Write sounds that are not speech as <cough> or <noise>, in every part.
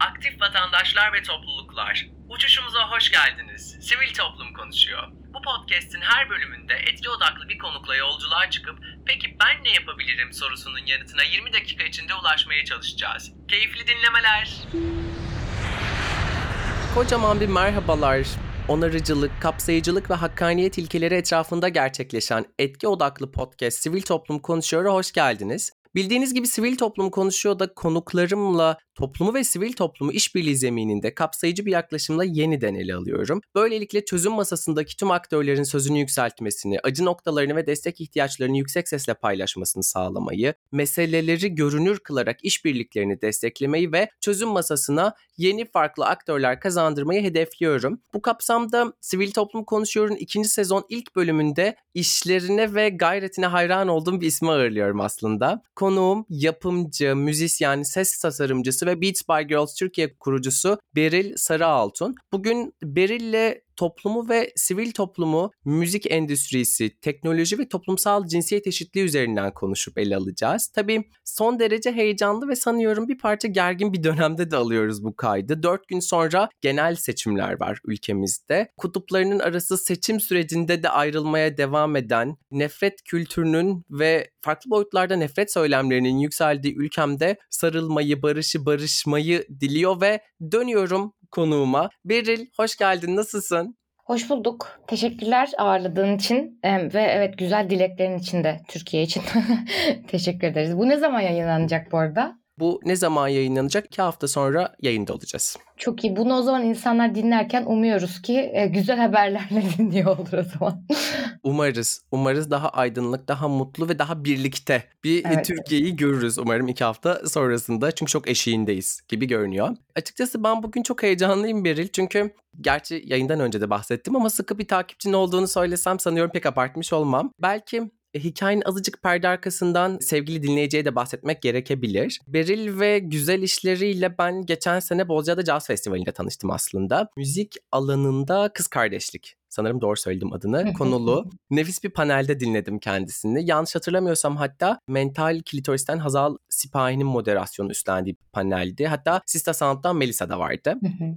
Aktif vatandaşlar ve topluluklar, uçuşumuza hoş geldiniz. Sivil toplum konuşuyor. Bu podcast'in her bölümünde etki odaklı bir konukla yolculuğa çıkıp peki ben ne yapabilirim sorusunun yanıtına 20 dakika içinde ulaşmaya çalışacağız. Keyifli dinlemeler. Kocaman bir merhabalar. Onarıcılık, kapsayıcılık ve hakkaniyet ilkeleri etrafında gerçekleşen etki odaklı podcast Sivil Toplum Konuşuyor'a hoş geldiniz. Bildiğiniz gibi Sivil Toplum Konuşuyor da konuklarımla toplumu ve sivil toplumu işbirliği zemininde kapsayıcı bir yaklaşımla yeniden ele alıyorum. Böylelikle çözüm masasındaki tüm aktörlerin sözünü yükseltmesini, acı noktalarını ve destek ihtiyaçlarını yüksek sesle paylaşmasını sağlamayı, meseleleri görünür kılarak işbirliklerini desteklemeyi ve çözüm masasına yeni farklı aktörler kazandırmayı hedefliyorum. Bu kapsamda Sivil Toplum Konuşuyor'un ikinci sezon ilk bölümünde işlerine ve gayretine hayran olduğum bir ismi ağırlıyorum aslında. Konuğum yapımcı, müzisyen, ses tasarımcısı ve Beats by Girls Türkiye kurucusu Beril Sarıaltun. Bugün Beril'le toplumu ve sivil toplumu, müzik endüstrisi, teknoloji ve toplumsal cinsiyet eşitliği üzerinden konuşup ele alacağız. Tabii son derece heyecanlı ve sanıyorum bir parça gergin bir dönemde de alıyoruz bu kaydı. Dört gün sonra genel seçimler var ülkemizde. Kutuplarının arası seçim sürecinde de ayrılmaya devam eden, nefret kültürünün ve farklı boyutlarda nefret söylemlerinin yükseldiği ülkemde sarılmayı, barışı, barışmayı diliyor ve dönüyorum konuğuma. Beril hoş geldin nasılsın? Hoş bulduk. Teşekkürler ağırladığın için ve evet güzel dileklerin için de Türkiye için <laughs> teşekkür ederiz. Bu ne zaman yayınlanacak bu arada? Bu ne zaman yayınlanacak? İki hafta sonra yayında olacağız. Çok iyi. Bunu o zaman insanlar dinlerken umuyoruz ki e, güzel haberlerle <laughs> dinliyor olur o zaman. umarız. Umarız daha aydınlık, daha mutlu ve daha birlikte bir evet. Türkiye'yi görürüz umarım iki hafta sonrasında. Çünkü çok eşiğindeyiz gibi görünüyor. Açıkçası ben bugün çok heyecanlıyım Beril. Çünkü gerçi yayından önce de bahsettim ama sıkı bir takipçin olduğunu söylesem sanıyorum pek abartmış olmam. Belki hikayenin azıcık perde arkasından sevgili dinleyiciye de bahsetmek gerekebilir. Beril ve güzel işleriyle ben geçen sene Bozcaada Jazz Festivali'nde tanıştım aslında. Müzik alanında kız kardeşlik sanırım doğru söyledim adını konulu nefis bir panelde dinledim kendisini. Yanlış hatırlamıyorsam hatta mental klitoristen Hazal Sipahi'nin moderasyonu üstlendiği bir paneldi. Hatta Sista Sanat'tan Melisa da vardı.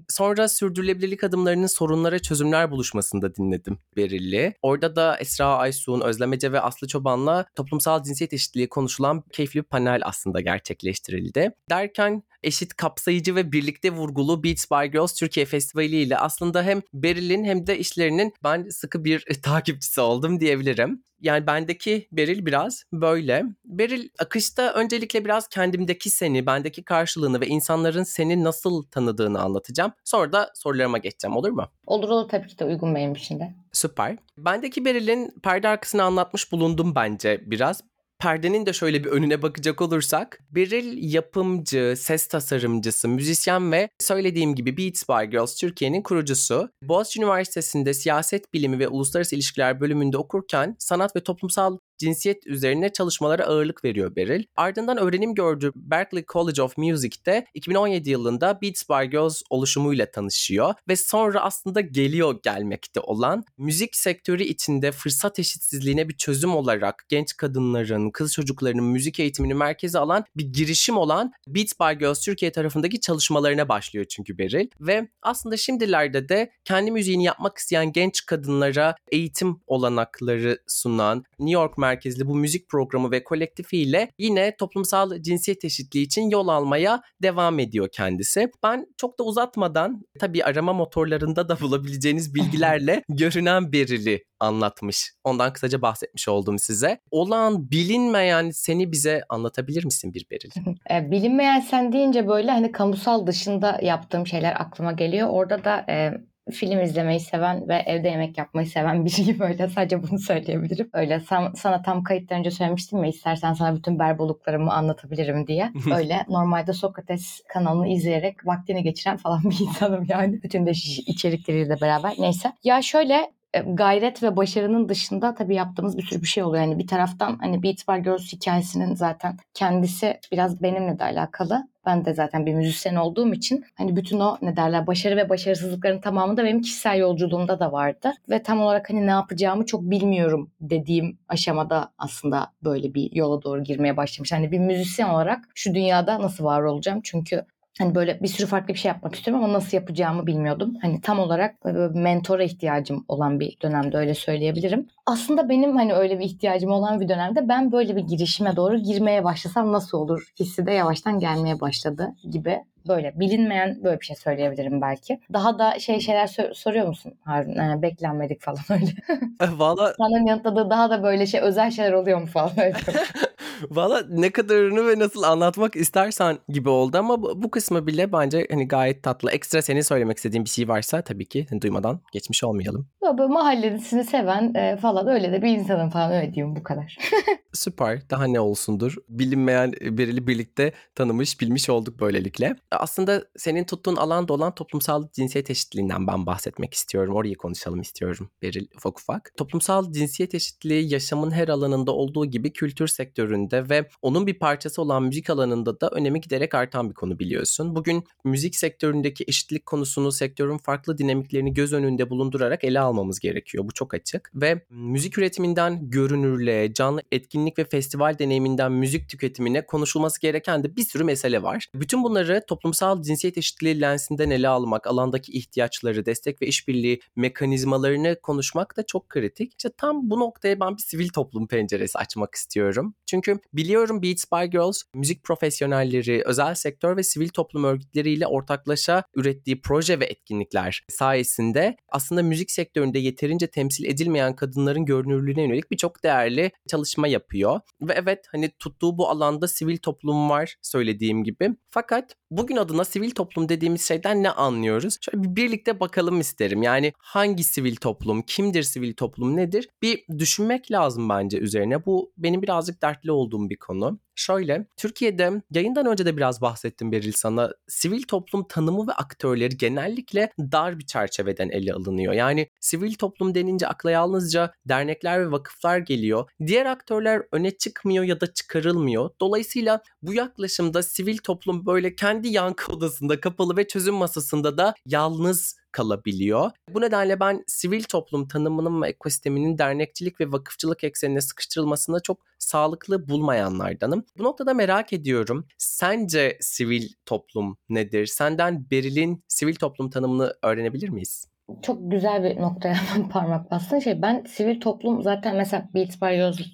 Sonra sürdürülebilirlik adımlarının sorunlara çözümler buluşmasında dinledim Berilli. Orada da Esra Aysun, Özlemece ve Aslı Çoban'la toplumsal cinsiyet eşitliği konuşulan keyifli bir panel aslında gerçekleştirildi. Derken eşit kapsayıcı ve birlikte vurgulu Beats by Girls Türkiye Festivali ile aslında hem Beril'in hem de işlerinin ben sıkı bir <laughs> takipçisi oldum diyebilirim. Yani bendeki Beril biraz böyle. Beril akışta öncelikle biraz kendimdeki seni, bendeki karşılığını ve insanların seni nasıl tanıdığını anlatacağım. Sonra da sorularıma geçeceğim olur mu? Olur olur tabii ki de uygun benim için de. Süper. Bendeki Beril'in perde arkasını anlatmış bulundum bence biraz perdenin de şöyle bir önüne bakacak olursak Beril yapımcı, ses tasarımcısı, müzisyen ve söylediğim gibi Beats by Girls Türkiye'nin kurucusu. Boğaziçi Üniversitesi'nde siyaset bilimi ve uluslararası ilişkiler bölümünde okurken sanat ve toplumsal cinsiyet üzerine çalışmalara ağırlık veriyor Beril. Ardından öğrenim gördüğü Berklee College of Music'te 2017 yılında Beats by Girls oluşumuyla tanışıyor ve sonra aslında geliyor gelmekte olan müzik sektörü içinde fırsat eşitsizliğine bir çözüm olarak genç kadınların, kız çocuklarının müzik eğitimini merkeze alan bir girişim olan Beats by Girls Türkiye tarafındaki çalışmalarına başlıyor çünkü Beril ve aslında şimdilerde de kendi müziğini yapmak isteyen genç kadınlara eğitim olanakları sunan New York merkezli bu müzik programı ve kolektifiyle yine toplumsal cinsiyet eşitliği için yol almaya devam ediyor kendisi. Ben çok da uzatmadan tabii arama motorlarında da <laughs> bulabileceğiniz bilgilerle <laughs> görünen berili anlatmış. Ondan kısaca bahsetmiş oldum size. Olan bilinmeyen seni bize anlatabilir misin bir Beril? <laughs> E, bilinmeyen sen deyince böyle hani kamusal dışında yaptığım şeyler aklıma geliyor. Orada da e, film izlemeyi seven ve evde yemek yapmayı seven biriyim <laughs> öyle sadece bunu söyleyebilirim. Öyle sana, sana tam kayıttan önce söylemiştim ya istersen sana bütün berboluklarımı anlatabilirim diye. <laughs> Öyle normalde Sokrates kanalını izleyerek vaktini geçiren falan bir insanım yani. Bütün de içerikleriyle beraber. Neyse. Ya şöyle gayret ve başarının dışında tabii yaptığımız bir sürü bir şey oluyor. Yani bir taraftan hani Beats by Girls hikayesinin zaten kendisi biraz benimle de alakalı. Ben de zaten bir müzisyen olduğum için hani bütün o ne derler başarı ve başarısızlıkların tamamı da benim kişisel yolculuğumda da vardı. Ve tam olarak hani ne yapacağımı çok bilmiyorum dediğim aşamada aslında böyle bir yola doğru girmeye başlamış. Hani bir müzisyen olarak şu dünyada nasıl var olacağım? Çünkü Hani böyle bir sürü farklı bir şey yapmak istiyorum ama nasıl yapacağımı bilmiyordum. Hani tam olarak bir mentora ihtiyacım olan bir dönemde öyle söyleyebilirim. Aslında benim hani öyle bir ihtiyacım olan bir dönemde ben böyle bir girişime doğru girmeye başlasam nasıl olur hissi de yavaştan gelmeye başladı gibi böyle bilinmeyen böyle bir şey söyleyebilirim belki. Daha da şey şeyler sor- soruyor musun Harun? Yani beklenmedik falan <laughs> öyle. Valla Sanırım yanıtladığı daha da böyle şey özel şeyler oluyor mu falan öyle. <laughs> Valla ne kadarını ve nasıl anlatmak istersen gibi oldu ama bu, bu kısmı bile bence hani gayet tatlı. Ekstra senin söylemek istediğin bir şey varsa tabii ki hani duymadan geçmiş olmayalım. Böyle mahallesini seven e, falan öyle de bir insanım falan öyle diyeyim bu kadar. <laughs> Süper. Daha ne olsundur. Bilinmeyen biriyle birlikte tanımış, bilmiş olduk böylelikle. Aslında senin tuttuğun alan da olan toplumsal cinsiyet eşitliğinden ben bahsetmek istiyorum. Orayı konuşalım istiyorum Beril ufak ufak. Toplumsal cinsiyet eşitliği yaşamın her alanında olduğu gibi kültür sektöründe ve onun bir parçası olan müzik alanında da önemi giderek artan bir konu biliyorsun. Bugün müzik sektöründeki eşitlik konusunu sektörün farklı dinamiklerini göz önünde bulundurarak ele almamız gerekiyor. Bu çok açık. Ve müzik üretiminden görünürlüğe, canlı etkinlik ve festival deneyiminden müzik tüketimine konuşulması gereken de bir sürü mesele var. Bütün bunları toplumsal cinsiyet eşitliği lensinden ele almak, alandaki ihtiyaçları, destek ve işbirliği mekanizmalarını konuşmak da çok kritik. İşte tam bu noktaya ben bir sivil toplum penceresi açmak istiyorum. Çünkü biliyorum Beats by Girls müzik profesyonelleri, özel sektör ve sivil toplum örgütleriyle ortaklaşa ürettiği proje ve etkinlikler sayesinde aslında müzik sektöründe yeterince temsil edilmeyen kadınların görünürlüğüne yönelik birçok değerli çalışma yapıyor. Ve evet hani tuttuğu bu alanda sivil toplum var söylediğim gibi. Fakat bugün adına sivil toplum dediğimiz şeyden ne anlıyoruz? Şöyle bir birlikte bakalım isterim. Yani hangi sivil toplum, kimdir sivil toplum nedir? Bir düşünmek lazım bence üzerine. Bu benim birazcık dertli olduğum bir konu. Şöyle, Türkiye'de yayından önce de biraz bahsettim Beril sana. Sivil toplum tanımı ve aktörleri genellikle dar bir çerçeveden ele alınıyor. Yani sivil toplum denince akla yalnızca dernekler ve vakıflar geliyor. Diğer aktörler öne çıkmıyor ya da çıkarılmıyor. Dolayısıyla bu yaklaşımda sivil toplum böyle kendi yankı odasında kapalı ve çözüm masasında da yalnız kalabiliyor. Bu nedenle ben sivil toplum tanımının ve ekosisteminin dernekçilik ve vakıfçılık eksenine sıkıştırılmasına çok sağlıklı bulmayanlardanım. Bu noktada merak ediyorum. Sence sivil toplum nedir? Senden Beril'in sivil toplum tanımını öğrenebilir miyiz? Çok güzel bir noktaya <laughs> parmak bastın. Şey ben sivil toplum zaten mesela Beats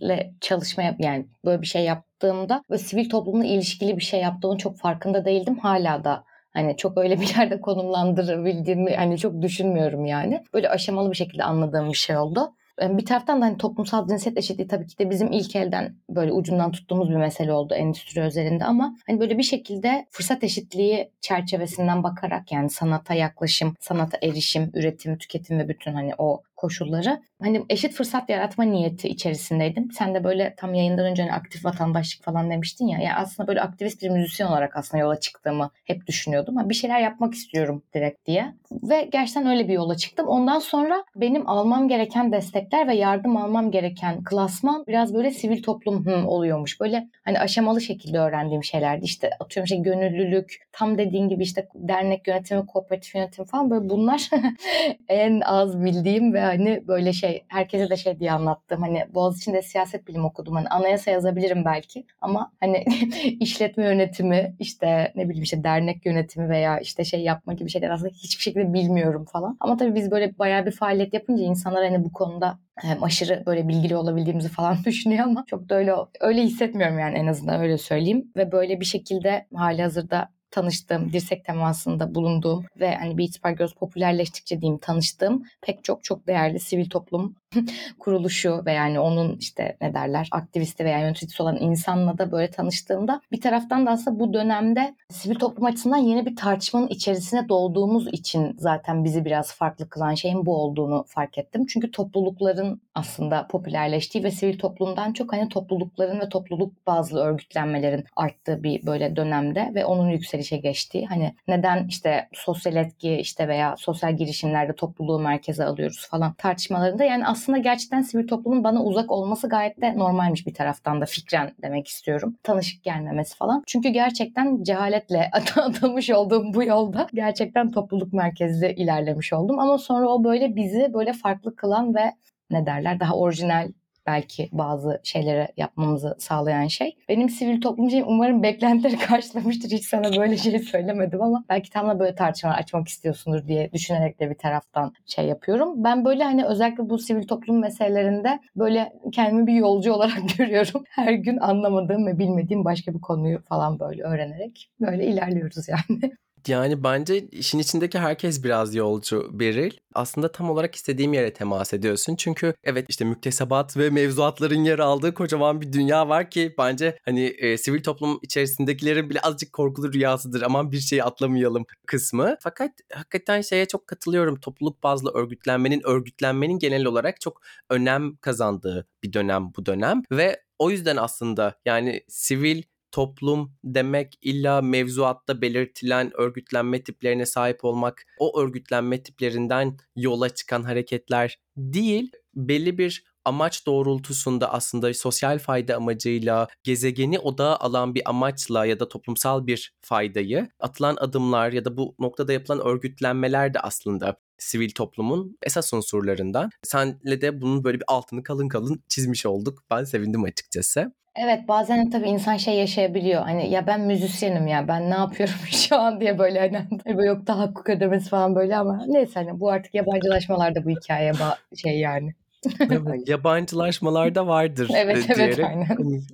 ile çalışma yani böyle bir şey yaptığımda ve sivil toplumla ilişkili bir şey yaptığımın çok farkında değildim. Hala da Hani çok öyle bir yerde konumlandırabildiğimi hani çok düşünmüyorum yani. Böyle aşamalı bir şekilde anladığım bir şey oldu. Bir taraftan da hani toplumsal cinsiyet eşitliği tabii ki de bizim ilk elden böyle ucundan tuttuğumuz bir mesele oldu endüstri özelinde ama hani böyle bir şekilde fırsat eşitliği çerçevesinden bakarak yani sanata yaklaşım, sanata erişim, üretim, tüketim ve bütün hani o koşulları hani eşit fırsat yaratma niyeti içerisindeydim. Sen de böyle tam yayından önce hani aktif vatandaşlık falan demiştin ya. Yani aslında böyle aktivist bir müzisyen olarak aslında yola çıktığımı hep düşünüyordum. Yani bir şeyler yapmak istiyorum direkt diye. Ve gerçekten öyle bir yola çıktım. Ondan sonra benim almam gereken destekler ve yardım almam gereken klasman biraz böyle sivil toplum hı, oluyormuş. Böyle hani aşamalı şekilde öğrendiğim şeylerdi. İşte atıyorum şey gönüllülük, tam dediğin gibi işte dernek yönetimi, kooperatif yönetimi falan böyle bunlar <laughs> en az bildiğim ve hani böyle şey herkese de şey diye anlattım. Hani Boğaziçi'nde siyaset bilimi okudum. Hani anayasa yazabilirim belki ama hani <laughs> işletme yönetimi işte ne bileyim işte dernek yönetimi veya işte şey yapma gibi şeyler aslında hiçbir şekilde bilmiyorum falan. Ama tabii biz böyle bayağı bir faaliyet yapınca insanlar hani bu konuda aşırı böyle bilgili olabildiğimizi falan <laughs> düşünüyor ama çok da öyle öyle hissetmiyorum yani en azından öyle söyleyeyim. Ve böyle bir şekilde hali hazırda tanıştığım, dirsek temasında bulunduğum ve hani Beats by Girls popülerleştikçe diyeyim tanıştığım pek çok çok değerli sivil toplum <laughs> kuruluşu ve yani onun işte ne derler aktivisti veya yöneticisi olan insanla da böyle tanıştığımda bir taraftan da aslında bu dönemde sivil toplum açısından yeni bir tartışmanın içerisine dolduğumuz için zaten bizi biraz farklı kılan şeyin bu olduğunu fark ettim. Çünkü toplulukların aslında popülerleştiği ve sivil toplumdan çok hani toplulukların ve topluluk bazlı örgütlenmelerin arttığı bir böyle dönemde ve onun yükselişe geçtiği hani neden işte sosyal etki işte veya sosyal girişimlerde topluluğu merkeze alıyoruz falan tartışmalarında yani aslında gerçekten sivil toplumun bana uzak olması gayet de normalmiş bir taraftan da fikren demek istiyorum. Tanışık gelmemesi falan. Çünkü gerçekten cehaletle <laughs> adamış olduğum bu yolda gerçekten topluluk merkezli ilerlemiş oldum. Ama sonra o böyle bizi böyle farklı kılan ve ne derler daha orijinal belki bazı şeyleri yapmamızı sağlayan şey. Benim sivil toplum şeyim umarım beklentileri <laughs> karşılamıştır. Hiç sana böyle şey söylemedim ama belki tam da böyle tartışmalar açmak istiyorsundur diye düşünerek de bir taraftan şey yapıyorum. Ben böyle hani özellikle bu sivil toplum meselelerinde böyle kendimi bir yolcu olarak <laughs> görüyorum. Her gün anlamadığım ve bilmediğim başka bir konuyu falan böyle öğrenerek böyle ilerliyoruz yani. Yani bence işin içindeki herkes biraz yolcu Beril. Aslında tam olarak istediğim yere temas ediyorsun. Çünkü evet işte müktesebat ve mevzuatların yer aldığı kocaman bir dünya var ki bence hani e, sivil toplum içerisindekilerin bile azıcık korkulu rüyasıdır. Aman bir şeyi atlamayalım kısmı. Fakat hakikaten şeye çok katılıyorum. Topluluk bazlı örgütlenmenin, örgütlenmenin genel olarak çok önem kazandığı bir dönem bu dönem. Ve o yüzden aslında yani sivil toplum demek illa mevzuatta belirtilen örgütlenme tiplerine sahip olmak, o örgütlenme tiplerinden yola çıkan hareketler değil, belli bir amaç doğrultusunda aslında sosyal fayda amacıyla gezegeni odağa alan bir amaçla ya da toplumsal bir faydayı atılan adımlar ya da bu noktada yapılan örgütlenmeler de aslında sivil toplumun esas unsurlarından. Senle de bunun böyle bir altını kalın kalın çizmiş olduk. Ben sevindim açıkçası. Evet bazen tabii insan şey yaşayabiliyor. Hani ya ben müzisyenim ya ben ne yapıyorum <laughs> şu an diye böyle hani yok da hukuk ödemesi falan böyle ama neyse hani bu artık yabancılaşmalarda bu hikaye ba- şey yani. <laughs> Evet, yabancılaşmalarda vardır Evet e, evet diyerek aynen.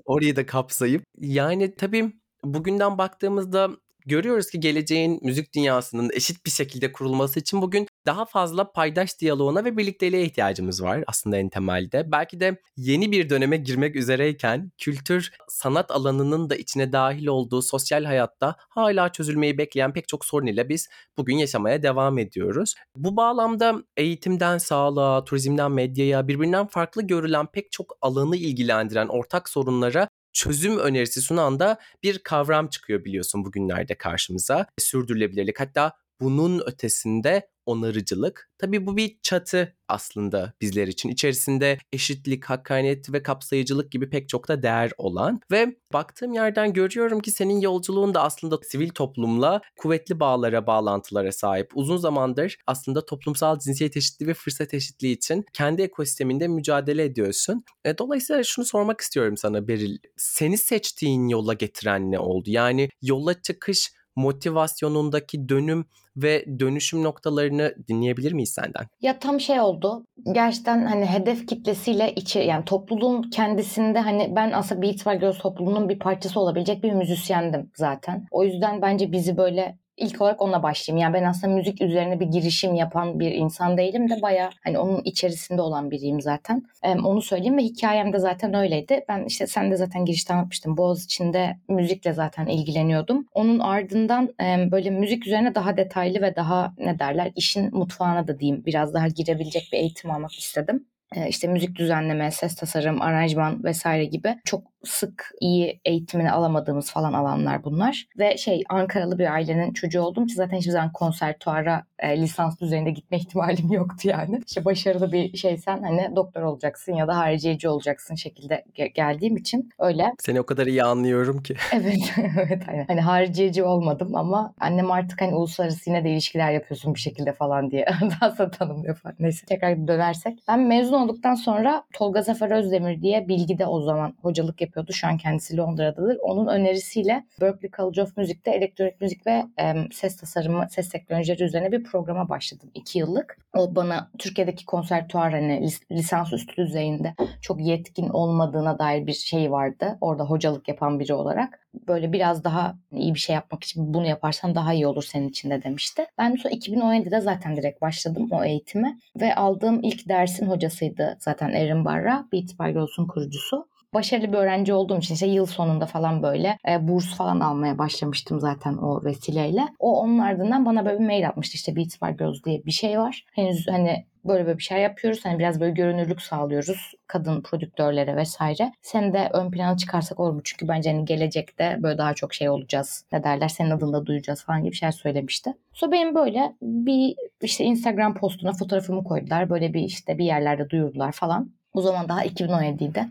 orayı da kapsayıp yani tabii bugünden baktığımızda görüyoruz ki geleceğin müzik dünyasının eşit bir şekilde kurulması için bugün daha fazla paydaş diyaloğuna ve birlikteliğe ihtiyacımız var aslında en temelde. Belki de yeni bir döneme girmek üzereyken kültür sanat alanının da içine dahil olduğu sosyal hayatta hala çözülmeyi bekleyen pek çok sorun ile biz bugün yaşamaya devam ediyoruz. Bu bağlamda eğitimden sağlığa, turizmden medyaya birbirinden farklı görülen pek çok alanı ilgilendiren ortak sorunlara çözüm önerisi sunan da bir kavram çıkıyor biliyorsun bugünlerde karşımıza. Sürdürülebilirlik hatta bunun ötesinde onarıcılık. Tabii bu bir çatı aslında bizler için. İçerisinde eşitlik, hakkaniyet ve kapsayıcılık gibi pek çok da değer olan ve baktığım yerden görüyorum ki senin yolculuğun da aslında sivil toplumla kuvvetli bağlara, bağlantılara sahip. Uzun zamandır aslında toplumsal cinsiyet eşitliği ve fırsat eşitliği için kendi ekosisteminde mücadele ediyorsun. E, dolayısıyla şunu sormak istiyorum sana Beril. Seni seçtiğin yola getiren ne oldu? Yani yola çıkış motivasyonundaki dönüm ve dönüşüm noktalarını dinleyebilir miyiz senden? Ya tam şey oldu. Gerçekten hani hedef kitlesiyle içi yani topluluğun kendisinde hani ben aslında Beats by Girls topluluğunun bir parçası olabilecek bir müzisyendim zaten. O yüzden bence bizi böyle ilk olarak onunla başlayayım. Yani ben aslında müzik üzerine bir girişim yapan bir insan değilim de baya hani onun içerisinde olan biriyim zaten. Ee, onu söyleyeyim ve hikayem de zaten öyleydi. Ben işte sen de zaten girişte anlatmıştım. Boğaz içinde müzikle zaten ilgileniyordum. Onun ardından e, böyle müzik üzerine daha detaylı ve daha ne derler işin mutfağına da diyeyim biraz daha girebilecek bir eğitim almak istedim işte müzik düzenleme, ses tasarım, aranjman vesaire gibi çok sık iyi eğitimini alamadığımız falan alanlar bunlar. Ve şey Ankaralı bir ailenin çocuğu olduğum için zaten hiçbir zaman konservatuara e, lisans düzeyinde gitme <laughs> ihtimalim yoktu yani. İşte başarılı bir şeysen hani doktor olacaksın ya da hariciyeci olacaksın şekilde ge- geldiğim için öyle. Seni o kadar iyi anlıyorum ki. <laughs> Evet, evet aynen. Hani hariciyeci olmadım ama annem artık hani uluslararası yine de ilişkiler yapıyorsun bir şekilde falan diye <laughs> daha sonra tanımlıyor falan. Neyse tekrar dönersek. Ben mezun olduktan sonra Tolga Zafer Özdemir diye Bilgi'de o zaman hocalık yapıyordu. Şu an kendisi Londra'dadır. Onun önerisiyle Berklee College of Music'te elektronik müzik ve e, ses tasarımı, ses teknolojileri üzerine bir programa başladım. iki yıllık. O bana Türkiye'deki konservatuar hani lis- lisans üstü düzeyinde çok yetkin olmadığına dair bir şey vardı. Orada hocalık yapan biri olarak. Böyle biraz daha iyi bir şey yapmak için bunu yaparsan daha iyi olur senin için de demişti. Ben sonra 2017'de zaten direkt başladım o eğitime. Ve aldığım ilk dersin hocasıydı zaten Erin Barra. Beats by Girls'un kurucusu başarılı bir öğrenci olduğum için işte yıl sonunda falan böyle e, burs falan almaya başlamıştım zaten o vesileyle. O onun ardından bana böyle bir mail atmıştı işte Beats by Girls diye bir şey var. Henüz hani böyle böyle bir şey yapıyoruz. Hani biraz böyle görünürlük sağlıyoruz kadın prodüktörlere vesaire. Sen de ön plana çıkarsak olur mu? Çünkü bence hani gelecekte böyle daha çok şey olacağız. Ne derler? Senin adını da duyacağız falan gibi şeyler söylemişti. So benim böyle bir işte Instagram postuna fotoğrafımı koydular. Böyle bir işte bir yerlerde duyurdular falan. O zaman daha 2017'de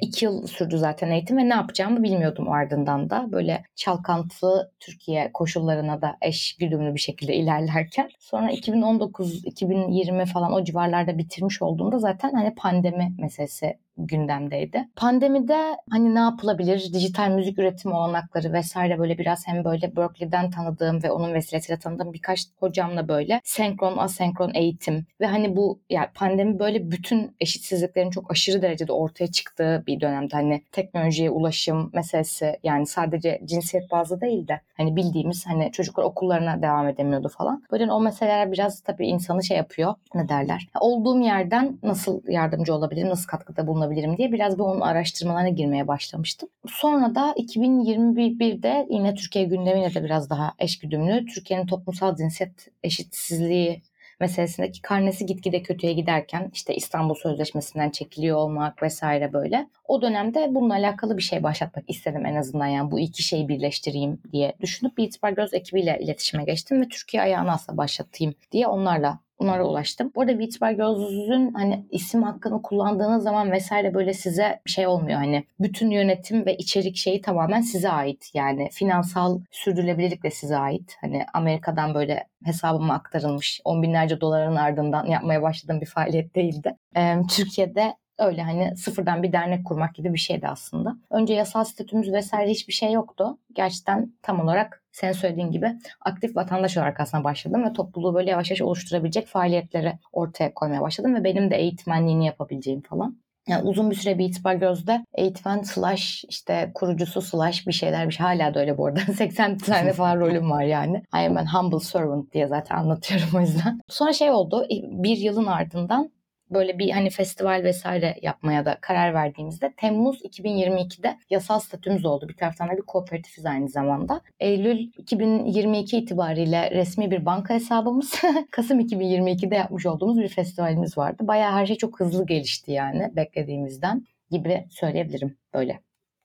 iki yıl sürdü zaten eğitim ve ne yapacağımı bilmiyordum ardından da. Böyle çalkantılı Türkiye koşullarına da eş güdümlü bir şekilde ilerlerken. Sonra 2019-2020 falan o civarlarda bitirmiş olduğumda zaten hani pandemi meselesi gündemdeydi. Pandemide hani ne yapılabilir? Dijital müzik üretimi olanakları vesaire böyle biraz hem böyle Berkeley'den tanıdığım ve onun vesilesiyle tanıdığım birkaç hocamla böyle senkron asenkron eğitim ve hani bu yani pandemi böyle bütün eşitsizliklerin çok aşırı derecede ortaya çıktığı bir dönemde hani teknolojiye ulaşım meselesi yani sadece cinsiyet bazlı değil de hani bildiğimiz hani çocuklar okullarına devam edemiyordu falan. Böyle o meseleler biraz tabii insanı şey yapıyor ne derler. Olduğum yerden nasıl yardımcı olabilirim, nasıl katkıda bulunabilirim diye biraz bu onun araştırmalarına girmeye başlamıştım. Sonra da 2021'de yine Türkiye gündemiyle de biraz daha eşgüdümlü Türkiye'nin toplumsal cinsiyet eşitsizliği meselesindeki karnesi gitgide kötüye giderken işte İstanbul Sözleşmesi'nden çekiliyor olmak vesaire böyle. O dönemde bununla alakalı bir şey başlatmak istedim en azından yani bu iki şeyi birleştireyim diye düşünüp Beats by Girls ekibiyle iletişime geçtim ve Türkiye ayağını asla başlatayım diye onlarla Onlara ulaştım. Bu arada by Girls'ün hani isim hakkını kullandığınız zaman vesaire böyle size şey olmuyor. Hani bütün yönetim ve içerik şeyi tamamen size ait. Yani finansal sürdürülebilirlik de size ait. Hani Amerika'dan böyle hesabıma aktarılmış on binlerce doların ardından yapmaya başladığım bir faaliyet değildi. Ee, Türkiye'de öyle hani sıfırdan bir dernek kurmak gibi bir şeydi aslında. Önce yasal statümüz vesaire hiçbir şey yoktu. Gerçekten tam olarak sen söylediğin gibi aktif vatandaş olarak aslında başladım ve topluluğu böyle yavaş yavaş oluşturabilecek faaliyetleri ortaya koymaya başladım ve benim de eğitmenliğini yapabileceğim falan. Yani uzun bir süre Beats by Girls'de eğitmen slash işte kurucusu slash bir şeyler bir şey. Hala da öyle bu arada. <laughs> 80 tane falan rolüm var yani. I am an humble servant diye zaten anlatıyorum o yüzden. Sonra şey oldu. Bir yılın ardından böyle bir hani festival vesaire yapmaya da karar verdiğimizde Temmuz 2022'de yasal statümüz oldu. Bir taraftan da bir kooperatifiz aynı zamanda. Eylül 2022 itibariyle resmi bir banka hesabımız, <laughs> Kasım 2022'de yapmış olduğumuz bir festivalimiz vardı. Bayağı her şey çok hızlı gelişti yani beklediğimizden gibi söyleyebilirim böyle.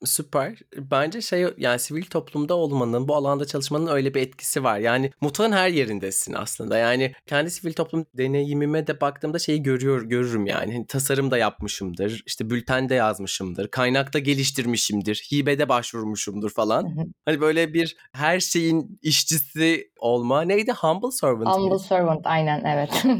Süper. Bence şey yani sivil toplumda olmanın, bu alanda çalışmanın öyle bir etkisi var. Yani mutfağın her yerindesin aslında. Yani kendi sivil toplum deneyimime de baktığımda şeyi görüyor görürüm yani. Hani tasarım da yapmışımdır. işte bültende yazmışımdır. Kaynakta geliştirmişimdir. Hibede başvurmuşumdur falan. Hani böyle bir her şeyin işçisi olma. Neydi? Humble servant. Humble mi? servant aynen evet. <laughs>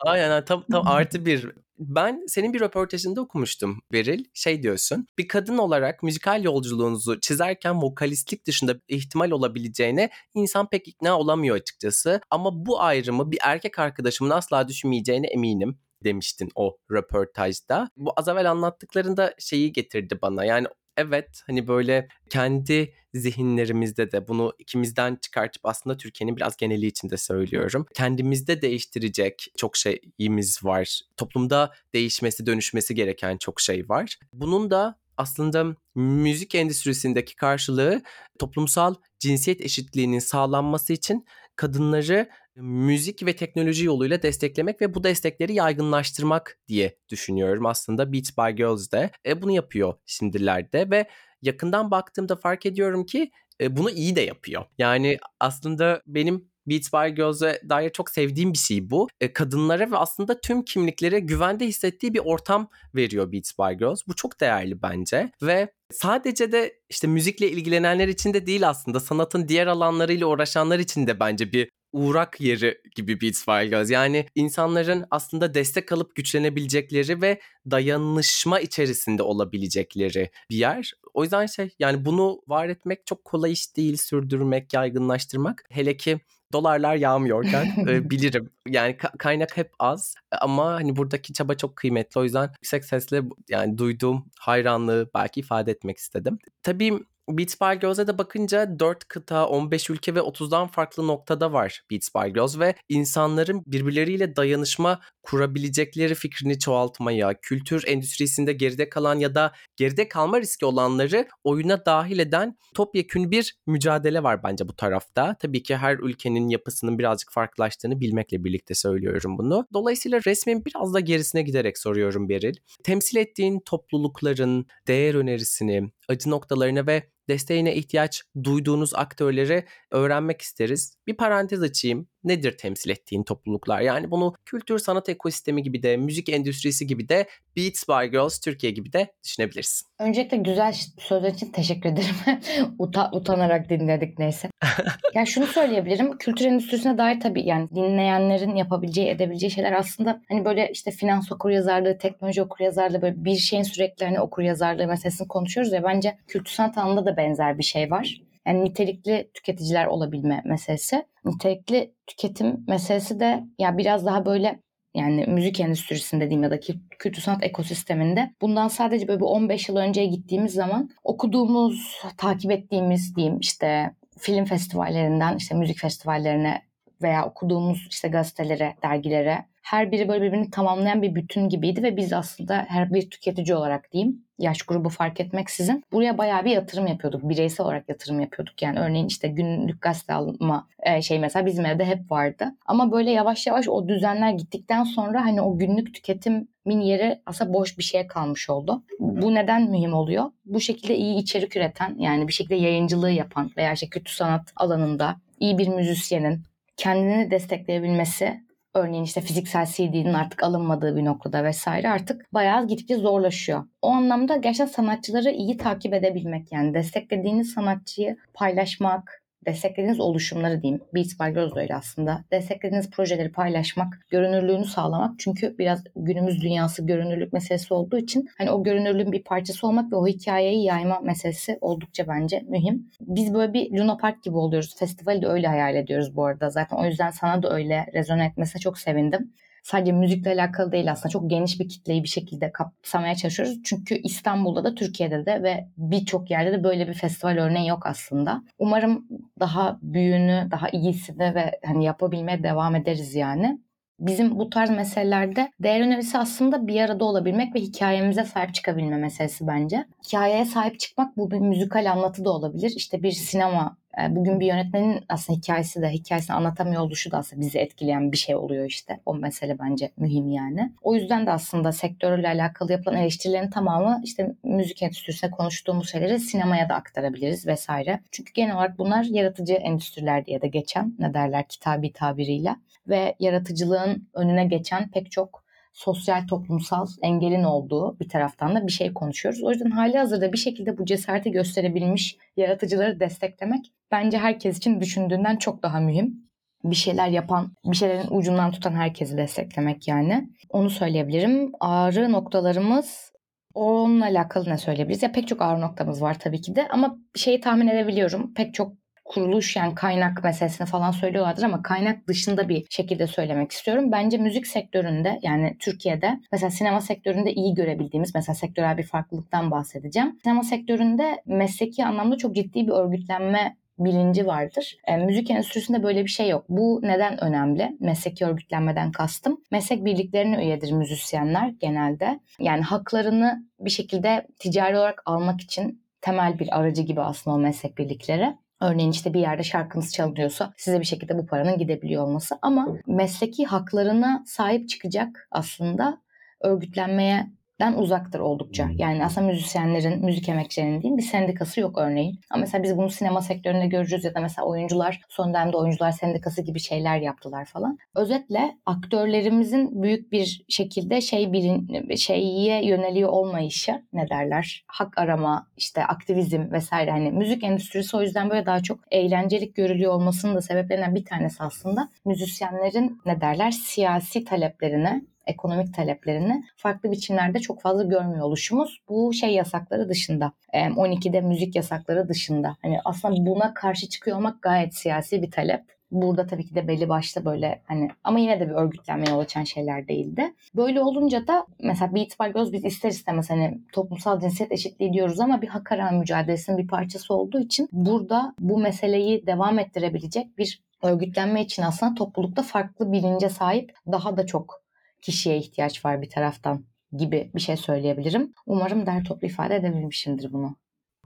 Aynen tam, tam artı bir ben senin bir röportajında okumuştum Beril. Şey diyorsun. Bir kadın olarak müzikal yolculuğunuzu çizerken vokalistlik dışında ihtimal olabileceğine insan pek ikna olamıyor açıkçası. Ama bu ayrımı bir erkek arkadaşımın asla düşünmeyeceğine eminim demiştin o röportajda. Bu az evvel anlattıklarında şeyi getirdi bana. Yani evet hani böyle kendi zihinlerimizde de bunu ikimizden çıkartıp aslında Türkiye'nin biraz geneli içinde söylüyorum. Kendimizde değiştirecek çok şeyimiz var. Toplumda değişmesi, dönüşmesi gereken çok şey var. Bunun da aslında müzik endüstrisindeki karşılığı toplumsal cinsiyet eşitliğinin sağlanması için kadınları müzik ve teknoloji yoluyla desteklemek ve bu destekleri yaygınlaştırmak diye düşünüyorum. Aslında Beats by Girls de e, bunu yapıyor şimdilerde ve yakından baktığımda fark ediyorum ki e, bunu iyi de yapıyor. Yani aslında benim Beats by Girls'e dair çok sevdiğim bir şey bu. E, kadınlara ve aslında tüm kimliklere güvende hissettiği bir ortam veriyor Beats by Girls. Bu çok değerli bence ve sadece de işte müzikle ilgilenenler için de değil aslında sanatın diğer alanlarıyla uğraşanlar için de bence bir uğrak yeri gibi Beats by Girls. Yani insanların aslında destek alıp güçlenebilecekleri ve dayanışma içerisinde olabilecekleri bir yer. O yüzden şey yani bunu var etmek çok kolay iş değil sürdürmek, yaygınlaştırmak. Hele ki dolarlar yağmıyorken e, <laughs> bilirim. Yani ka- kaynak hep az ama hani buradaki çaba çok kıymetli. O yüzden yüksek sesle yani duyduğum hayranlığı belki ifade etmek istedim. Tabii Beats by Girls'e de bakınca 4 kıta, 15 ülke ve 30'dan farklı noktada var Beats by Girls ve insanların birbirleriyle dayanışma kurabilecekleri fikrini çoğaltmaya, kültür endüstrisinde geride kalan ya da geride kalma riski olanları oyuna dahil eden topyekün bir mücadele var bence bu tarafta. Tabii ki her ülkenin yapısının birazcık farklılaştığını bilmekle birlikte söylüyorum bunu. Dolayısıyla resmin biraz da gerisine giderek soruyorum Beril. Temsil ettiğin toplulukların değer önerisini, acı noktalarına ve desteğine ihtiyaç duyduğunuz aktörleri öğrenmek isteriz. Bir parantez açayım. Nedir temsil ettiğin topluluklar? Yani bunu kültür sanat ekosistemi gibi de, müzik endüstrisi gibi de, Beats by Girls Türkiye gibi de düşünebilirsin. Öncelikle güzel sözler için teşekkür ederim. <laughs> Uta, utanarak dinledik neyse. <laughs> ya şunu söyleyebilirim. Kültür endüstrisine dair tabii yani dinleyenlerin yapabileceği, edebileceği şeyler aslında hani böyle işte finans okuryazarlığı, teknoloji okuryazarlığı böyle bir şeyin sürekli hani okuryazarlığı meselesini konuşuyoruz ya bence kültür sanat alanında da benzer bir şey var. Yani nitelikli tüketiciler olabilme meselesi. Nitelikli tüketim meselesi de ya biraz daha böyle yani müzik endüstrisinde diyeyim ya da kültür sanat ekosisteminde bundan sadece böyle bir 15 yıl önceye gittiğimiz zaman okuduğumuz, takip ettiğimiz diyeyim işte film festivallerinden işte müzik festivallerine veya okuduğumuz işte gazetelere, dergilere her biri böyle birbirini tamamlayan bir bütün gibiydi ve biz aslında her bir tüketici olarak diyeyim yaş grubu fark etmeksizin buraya bayağı bir yatırım yapıyorduk. Bireysel olarak yatırım yapıyorduk. Yani örneğin işte günlük gazete alma e, şey mesela bizim evde hep vardı. Ama böyle yavaş yavaş o düzenler gittikten sonra hani o günlük tüketimin yeri aslında boş bir şeye kalmış oldu. Bu neden mühim oluyor? Bu şekilde iyi içerik üreten yani bir şekilde yayıncılığı yapan veya işte kötü sanat alanında iyi bir müzisyenin kendini destekleyebilmesi örneğin işte fiziksel CD'nin artık alınmadığı bir noktada vesaire artık bayağı gittikçe zorlaşıyor. O anlamda gerçekten sanatçıları iyi takip edebilmek yani desteklediğiniz sanatçıyı paylaşmak, desteklediğiniz oluşumları diyeyim. By Girls öyle aslında. Desteklediğiniz projeleri paylaşmak, görünürlüğünü sağlamak. Çünkü biraz günümüz dünyası görünürlük meselesi olduğu için hani o görünürlüğün bir parçası olmak ve o hikayeyi yayma meselesi oldukça bence mühim. Biz böyle bir Luna Park gibi oluyoruz. Festivali de öyle hayal ediyoruz bu arada. Zaten o yüzden sana da öyle rezone etmesine çok sevindim sadece müzikle alakalı değil aslında çok geniş bir kitleyi bir şekilde kapsamaya çalışıyoruz. Çünkü İstanbul'da da Türkiye'de de ve birçok yerde de böyle bir festival örneği yok aslında. Umarım daha büyüğünü, daha iyisini ve hani yapabilmeye devam ederiz yani bizim bu tarz meselelerde değer önerisi aslında bir arada olabilmek ve hikayemize sahip çıkabilme meselesi bence. Hikayeye sahip çıkmak bu bir müzikal anlatı da olabilir. İşte bir sinema bugün bir yönetmenin aslında hikayesi de hikayesini anlatamıyor oluşu da aslında bizi etkileyen bir şey oluyor işte. O mesele bence mühim yani. O yüzden de aslında sektörle alakalı yapılan eleştirilerin tamamı işte müzik endüstrisine konuştuğumuz şeyleri sinemaya da aktarabiliriz vesaire. Çünkü genel olarak bunlar yaratıcı endüstriler diye de geçen ne derler kitabi tabiriyle ve yaratıcılığın önüne geçen pek çok sosyal toplumsal engelin olduğu bir taraftan da bir şey konuşuyoruz. O yüzden hali hazırda bir şekilde bu cesareti gösterebilmiş yaratıcıları desteklemek bence herkes için düşündüğünden çok daha mühim. Bir şeyler yapan, bir şeylerin ucundan tutan herkesi desteklemek yani. Onu söyleyebilirim. Ağrı noktalarımız Onunla alakalı ne söyleyebiliriz? Ya pek çok ağrı noktamız var tabii ki de ama şeyi tahmin edebiliyorum. Pek çok kuruluş yani kaynak meselesini falan söylüyorlardır ama kaynak dışında bir şekilde söylemek istiyorum. Bence müzik sektöründe yani Türkiye'de mesela sinema sektöründe iyi görebildiğimiz mesela sektörel bir farklılıktan bahsedeceğim. Sinema sektöründe mesleki anlamda çok ciddi bir örgütlenme bilinci vardır. E, müzik endüstrisinde böyle bir şey yok. Bu neden önemli? Mesleki örgütlenmeden kastım. Meslek birliklerine üyedir müzisyenler genelde. Yani haklarını bir şekilde ticari olarak almak için temel bir aracı gibi aslında o meslek birlikleri. Örneğin işte bir yerde şarkınız çalınıyorsa size bir şekilde bu paranın gidebiliyor olması. Ama mesleki haklarına sahip çıkacak aslında örgütlenmeye den uzaktır oldukça. Hmm. Yani aslında müzisyenlerin, müzik emekçilerinin değil bir sendikası yok örneğin. Ama mesela biz bunu sinema sektöründe görürüz ya da mesela oyuncular son dönemde oyuncular sendikası gibi şeyler yaptılar falan. Özetle aktörlerimizin büyük bir şekilde şey bilin, şeye yöneliyor olmayışı ne derler? Hak arama, işte aktivizm vesaire hani müzik endüstrisi o yüzden böyle daha çok eğlencelik görülüyor olmasının da sebeplerinden bir tanesi aslında müzisyenlerin ne derler siyasi taleplerine ekonomik taleplerini farklı biçimlerde çok fazla görmüyor oluşumuz. Bu şey yasakları dışında. 12'de müzik yasakları dışında. Hani aslında buna karşı çıkıyor olmak gayet siyasi bir talep. Burada tabii ki de belli başta böyle hani ama yine de bir örgütlenmeye yol açan şeyler değildi. Böyle olunca da mesela Beats by Girls biz ister istemez hani toplumsal cinsiyet eşitliği diyoruz ama bir hak arama mücadelesinin bir parçası olduğu için burada bu meseleyi devam ettirebilecek bir örgütlenme için aslında toplulukta farklı bilince sahip daha da çok kişiye ihtiyaç var bir taraftan gibi bir şey söyleyebilirim. Umarım der toplu ifade edebilmişimdir bunu.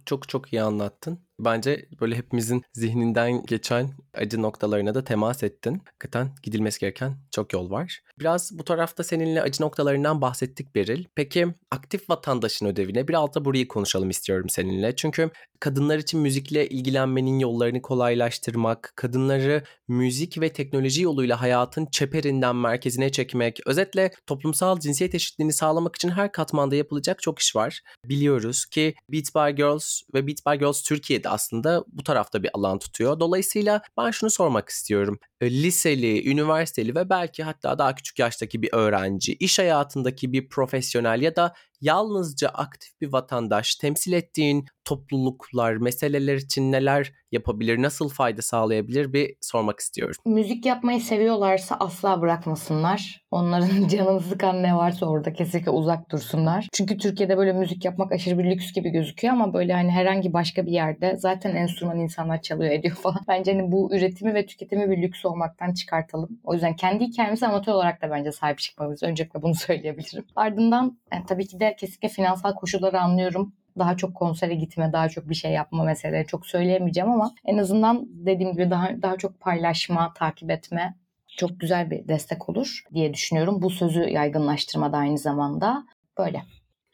Çok çok iyi anlattın. Bence böyle hepimizin zihninden geçen acı noktalarına da temas ettin. Hakikaten gidilmesi gereken çok yol var. Biraz bu tarafta seninle acı noktalarından bahsettik Beril. Peki aktif vatandaşın ödevine biraz da burayı konuşalım istiyorum seninle. Çünkü kadınlar için müzikle ilgilenmenin yollarını kolaylaştırmak, kadınları müzik ve teknoloji yoluyla hayatın çeperinden merkezine çekmek, özetle toplumsal cinsiyet eşitliğini sağlamak için her katmanda yapılacak çok iş var. Biliyoruz ki Beat by Girls ve Beat by Girls Türkiye'de aslında bu tarafta bir alan tutuyor. Dolayısıyla ben şunu sormak istiyorum. Liseli, üniversiteli ve belki hatta daha küçük yaştaki bir öğrenci, iş hayatındaki bir profesyonel ya da yalnızca aktif bir vatandaş temsil ettiğin topluluklar, meseleler için neler yapabilir, nasıl fayda sağlayabilir bir sormak istiyorum. Müzik yapmayı seviyorlarsa asla bırakmasınlar. Onların <laughs> canını sıkan ne varsa orada kesinlikle uzak dursunlar. Çünkü Türkiye'de böyle müzik yapmak aşırı bir lüks gibi gözüküyor ama böyle hani herhangi başka bir yerde zaten enstrüman insanlar çalıyor ediyor falan. <laughs> Bence hani bu üretimi ve tüketimi bir lüks olmaktan çıkartalım. O yüzden kendi hikayemize amatör olarak da bence sahip çıkmalıyız. Öncelikle bunu <laughs> söyleyebilirim. Ardından yani tabii ki de kesinlikle finansal koşulları anlıyorum daha çok konsere gitme, daha çok bir şey yapma meseleleri çok söyleyemeyeceğim ama en azından dediğim gibi daha daha çok paylaşma, takip etme çok güzel bir destek olur diye düşünüyorum. Bu sözü yaygınlaştırmada aynı zamanda böyle.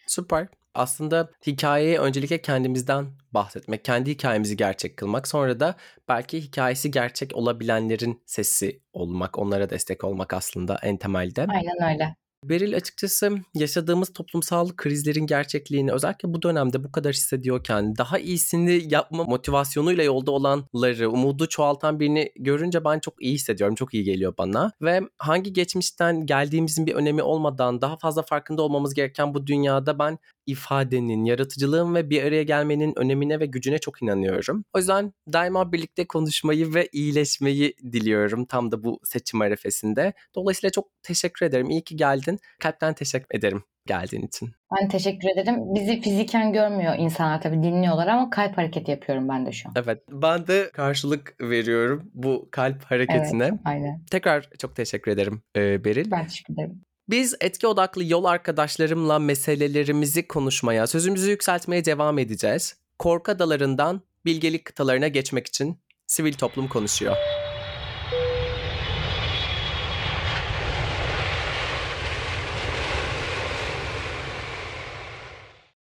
Süper. Aslında hikayeyi öncelikle kendimizden bahsetmek, kendi hikayemizi gerçek kılmak, sonra da belki hikayesi gerçek olabilenlerin sesi olmak, onlara destek olmak aslında en temelde. Aynen öyle. Beril açıkçası yaşadığımız toplumsal krizlerin gerçekliğini özellikle bu dönemde bu kadar hissediyorken daha iyisini yapma motivasyonuyla yolda olanları, umudu çoğaltan birini görünce ben çok iyi hissediyorum. Çok iyi geliyor bana. Ve hangi geçmişten geldiğimizin bir önemi olmadan daha fazla farkında olmamız gereken bu dünyada ben ifadenin, yaratıcılığın ve bir araya gelmenin önemine ve gücüne çok inanıyorum. O yüzden daima birlikte konuşmayı ve iyileşmeyi diliyorum tam da bu seçim arefesinde. Dolayısıyla çok teşekkür ederim. İyi ki geldin. Kalpten teşekkür ederim geldiğin için. Ben teşekkür ederim. Bizi fiziken görmüyor insanlar tabii dinliyorlar ama kalp hareketi yapıyorum ben de şu an. Evet ben de karşılık veriyorum bu kalp hareketine. Evet aynen. Tekrar çok teşekkür ederim Beril. Ben teşekkür ederim. Biz etki odaklı yol arkadaşlarımla meselelerimizi konuşmaya, sözümüzü yükseltmeye devam edeceğiz. Korku adalarından bilgelik kıtalarına geçmek için sivil toplum konuşuyor.